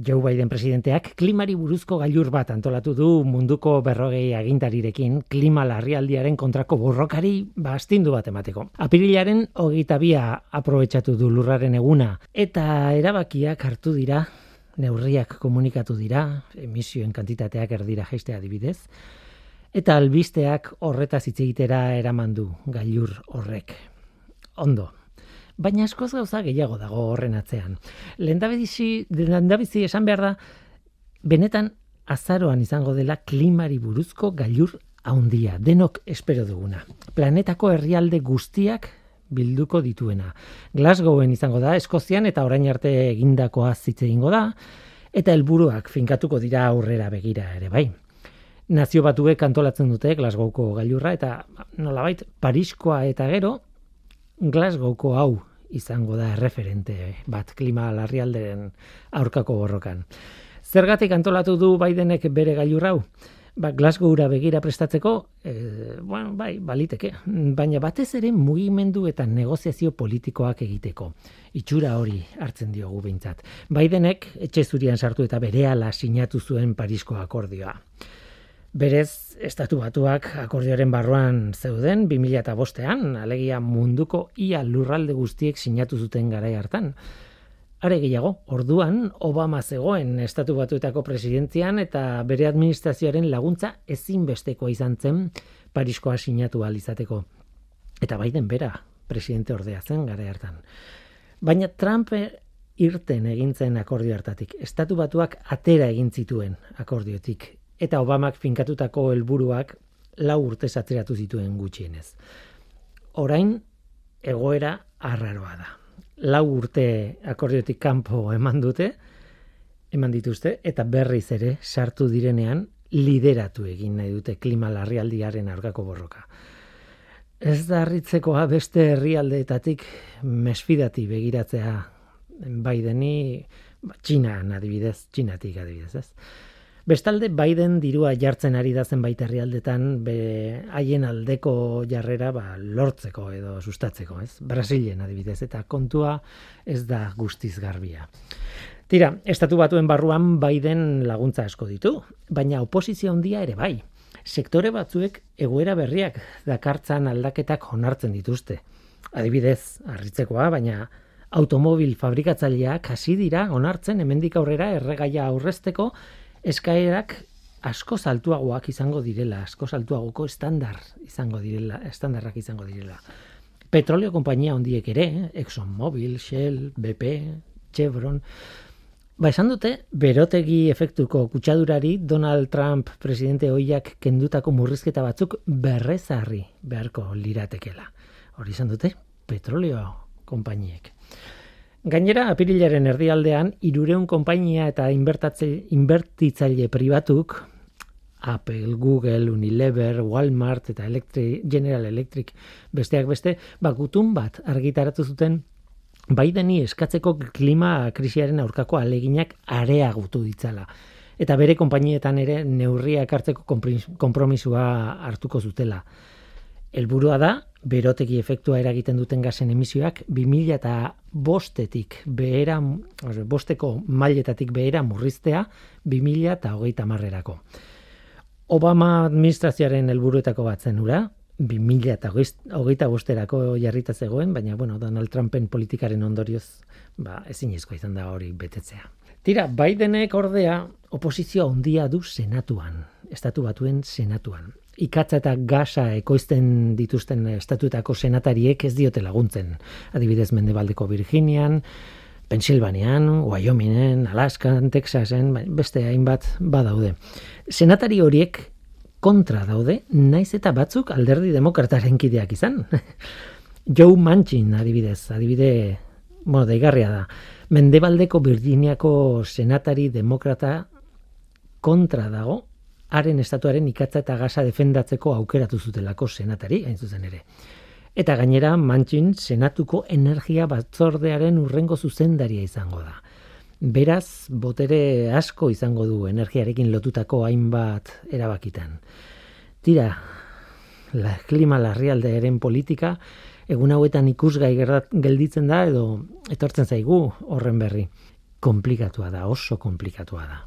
Joe Biden presidenteak klimari buruzko gailur bat antolatu du munduko berrogei agintarirekin klima larrialdiaren kontrako borrokari bastindu bat emateko. Apirilaren hogeita bia aprobetsatu du lurraren eguna eta erabakiak hartu dira, neurriak komunikatu dira, emisioen kantitateak erdira jaistea adibidez, eta albisteak horretaz hitz egitera eraman du gailur horrek. Ondo, baina askoz gauza gehiago dago horren atzean. Lendabizi, lendabizi esan behar da, benetan azaroan izango dela klimari buruzko gailur haundia, denok espero duguna. Planetako herrialde guztiak bilduko dituena. Glasgowen izango da, Eskozian eta orain arte egindakoa zitze ingo da, eta helburuak finkatuko dira aurrera begira ere bai. Nazio batuek antolatzen dute Glasgowko gailurra eta nolabait Pariskoa eta gero Glasgowko hau izango da referente bat klima larrialderen aurkako borrokan. Zergatik antolatu du Bidenek bere gailur hau? Ba, Glasgowra begira prestatzeko, e, bueno, bai, baliteke, baina batez ere mugimendu eta negoziazio politikoak egiteko. Itxura hori hartzen diogu behintzat. Bidenek etxe zurian sartu eta berehala sinatu zuen Parisko akordioa. Berez, estatu batuak akordioaren barruan zeuden 2005ean, alegia munduko ia lurralde guztiek sinatu zuten garai hartan. Are gehiago, orduan Obama zegoen estatu batuetako presidentzian eta bere administrazioaren laguntza ezinbestekoa izan zen Pariskoa sinatu izateko. Eta baiden bera, presidente ordea zen garai hartan. Baina Trump irten egintzen akordio hartatik. Estatu batuak atera egin zituen akordiotik eta Obamak finkatutako helburuak lau urte zatzeratu zituen gutxienez. Orain, egoera arraroa da. Lau urte akordiotik kanpo eman dute, eman dituzte, eta berriz ere sartu direnean lideratu egin nahi dute klima larrialdiaren aurkako borroka. Ez da harritzekoa beste herrialdeetatik mesfidati begiratzea Bideni, ba, Txina adibidez, Txinatik adibidez, ez? Bestalde Biden dirua jartzen ari da zenbait herrialdetan be haien aldeko jarrera ba, lortzeko edo sustatzeko, ez? Brasilen adibidez eta kontua ez da guztiz garbia. Tira, estatu batuen barruan Biden laguntza asko ditu, baina oposizio handia ere bai. Sektore batzuek egoera berriak dakartzan aldaketak onartzen dituzte. Adibidez, harritzekoa, baina automobil fabrikatzaileak hasi dira onartzen hemendik aurrera erregaia aurrezteko eskaerak asko saltuagoak izango direla, asko saltuagoko estandar izango direla, estandarrak izango direla. Petroleo konpainia hondiek ere, Exxon Mobil, Shell, BP, Chevron, Ba, esan dute, berotegi efektuko kutsadurari Donald Trump presidente hoiak kendutako murrizketa batzuk berrezarri beharko liratekela. Hori izan dute, petroleo konpainiek. Gainera, apirilaren erdialdean, irureun konpainia eta inbertitzaile pribatuk, Apple, Google, Unilever, Walmart eta Electric, General Electric besteak beste, bakutun bat argitaratu zuten Bideni eskatzeko klima krisiaren aurkako aleginak areagutu ditzala. Eta bere konpainietan ere neurriak hartzeko konpromisua hartuko zutela. Helburua da, berotegi efektua eragiten duten gazen emisioak 2000 eta bostetik behera, bosteko mailetatik behera murriztea 2000 eta hogeita marrerako. Obama administrazioaren helburuetako bat zenura, 2000 eta hogeita bosterako jarrita zegoen, baina bueno, Donald Trumpen politikaren ondorioz ba, ezin izan da hori betetzea. Tira, Bidenek ordea oposizioa ondia du senatuan, estatu batuen senatuan ikatza eta gasa ekoizten dituzten estatuetako senatariek ez diote laguntzen. Adibidez Mendebaldeko Virginian, Pensilvanian, Wyomingen, Alaskan, Texasen, bai, beste hainbat badaude. Senatari horiek kontra daude, naiz eta batzuk alderdi demokrataren kideak izan. Joe Manchin, adibidez, adibide, bueno, daigarria da. Mendebaldeko Virginiako senatari demokrata kontra dago, haren estatuaren ikatza eta gasa defendatzeko aukeratu zutelako senatari, hain zuzen ere. Eta gainera, mantxin senatuko energia batzordearen urrengo zuzendaria izango da. Beraz, botere asko izango du energiarekin lotutako hainbat erabakitan. Tira, la klima larrialdearen politika, egun hauetan ikusgai gelditzen da edo etortzen zaigu horren berri. komplikatua da, oso komplikatua da.